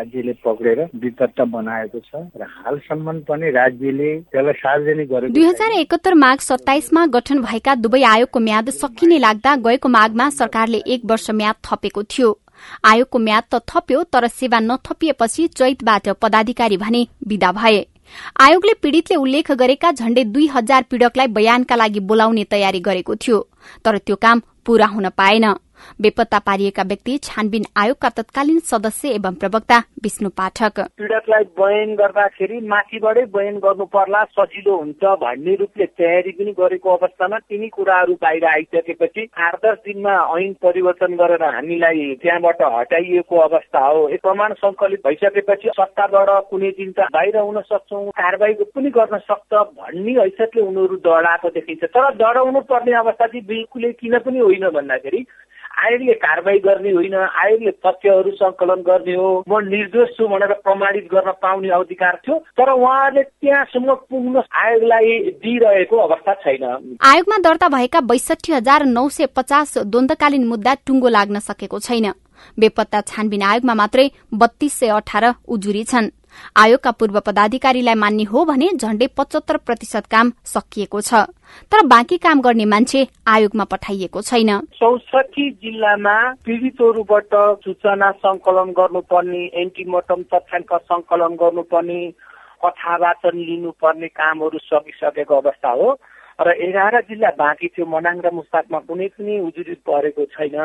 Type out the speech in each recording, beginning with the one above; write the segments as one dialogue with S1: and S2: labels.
S1: राज्यले पक्रेर विपत्ता बनाएको छ र हालसम्म पनि राज्यले त्यसलाई सार्वजनिक गरेको
S2: दुई हजार एकहत्तर माघ सत्ताइसमा गठन भएका दुवै आयोगको म्याद सकिने लाग्दा गएको माघमा सरकारले एक वर्ष म्याद थपेको थियो। आयोगको म्याद त थप्यो तर सेवा नथपिएपछि चैतबाट पदाधिकारी भने विदा भए। आयोगले पीड़ितले उल्लेख गरेका झण्डै दुई हजार पीड़कलाई बयानका लागि बोलाउने तयारी गरेको थियो तर त्यो काम पूरा हुन पाएन। बेपत्ता पारिएका व्यक्ति छानबिन आयोगका तत्कालीन सदस्य एवं प्रवक्ता विष्णु पाठक।
S3: पीड़कलाई बयान गर्दाखेरि माथिबाटै बयान गर्नु पर्ला सजिलो हुन्छ भन्ने रूपले तयारी पनि गरेको अवस्थामा तिनी कुराहरू बाहिर आइसकेपछि आठ दस दिनमा ऐन परिवर्तन गरेर हामीलाई त्यहाँबाट हटाइएको अवस्था हो। प्रमाण संकलित भइसकेपछि सत्ताबाट कुनै दिन त बाहिर हुन सक्छौ कारवाही पनि गर्न सक्छ भन्ने हैसियतले उनीहरू डराएको देखिन्छ। तर डराउनु पर्ने अवस्था चाहिँ बिल्कुलै किन पनि होइन भन्दाखेरि आयोगले कारवाही गर्ने होइन आयोगले तथ्यहरू संकलन गर्ने हो म निर्दोष छु भनेर प्रमाणित गर्न पाउने अधिकार थियो तर उहाँले त्यहाँसम्म पुग्न आयोगलाई दिइरहेको अवस्था छैन।
S2: आयोगमा दर्ता भएका बैसठी हजार नौ सय पचास द्वन्दकालीन मुद्दा टुङ्गो लाग्न सकेको छैन। बेपत्ता छानबिन आयोगमा मात्रै बत्तीस सय अठार उजुरी छन्। आयोगका पूर्व पदाधिकारीलाई मान्ने हो भने झण्डै पचहत्तर प्रतिशत काम सकिएको छ तर बाँकी काम गर्ने मान्छे आयोगमा पठाइएको छैन।
S3: चौसठी जिल्लामा पीड़ितहरूबाट सूचना संकलन गर्नुपर्ने एन्टिमोटम तथ्याङ्क संकलन गर्नुपर्ने कथावाचन लिनुपर्ने कामहरू सकिसकेको अवस्था हो। र एघार जिल्ला बाँकी थियो मनाङ र मुस्ताकमा कुनै पनि उजुरी परेको छैन।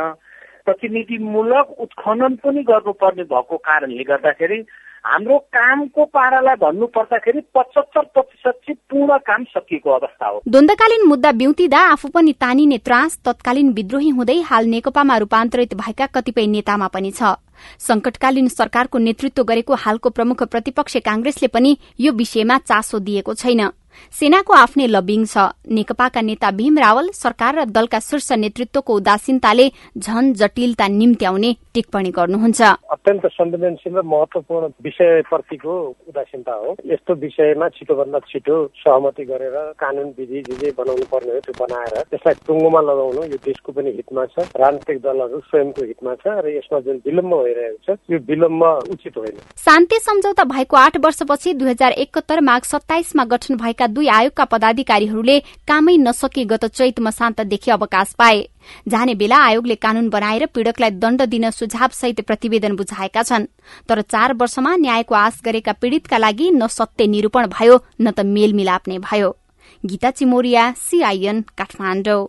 S3: प्रतिनिधिमूलक उत्खनन पनि गर्नुपर्ने भएको कारणले गर्दाखेरि हाम्रो कामको पारालाई भन्नु पर्दाखेरि पचहत्तर प्रतिशत चाहिँ पूर्ण काम सकिएको अवस्था हो।
S2: द्वन्दकालीन मुद्दा बिउतिँदा आफू पनि तानिने त्रास तत्कालीन विद्रोही हुँदै हाल नेकपामा रूपान्तरित भएका कतिपय नेतामा पनि छ। संकटकालीन सरकारको नेतृत्व गरेको हालको प्रमुख प्रतिपक्ष कांग्रेसले पनि यो विषयमा चासो दिएको छैन। सेनाको आफ्नै लबिङ छ। नेकपाका नेता भीम रावल सरकार र दलका शीर्ष नेतृत्वको उदासीनताले झन जटिलता निम्त्याउने टिप्पणी गर्नुहुन्छ।
S4: अत्यन्त संवेदनशील र महत्वपूर्ण विषयप्रतिको उदासीनता हो। यस्तो विषयमा छिटोभन्दा छिटो सहमति गरेर कानून विधि जे जे बनाउनु पर्ने हो त्यो बनाएर त्यसलाई टुङ्गोमा लगाउनु यो देशको पनि हितमा छ राजनीतिक दलहरू स्वयंको हितमा छ र यसमा जुन विलम्ब भइरहेको छ यो विलम्ब उचित होइन।
S2: शान्ति सम्झौता भएको आठ वर्षपछि दुई हजार एकहत्तर माघ सत्ताइसमा गठन भएका दुई आयोगका पदाधिकारीहरूले कामै नसके गत चैत मसान्तदेखि अवकाश पाए। जाने बेला आयोगले कानून बनाएर पीड़कलाई दण्ड दिन सुझाव सहित प्रतिवेदन बुझाएका छन्। तर चार वर्षमा न्यायको आश गरेका पीड़ितका लागि न सत्य निरूपण भयो न त मेलमिलाप नै भयो। गीता चिमोरिया सीआईएन काठमाडौँ।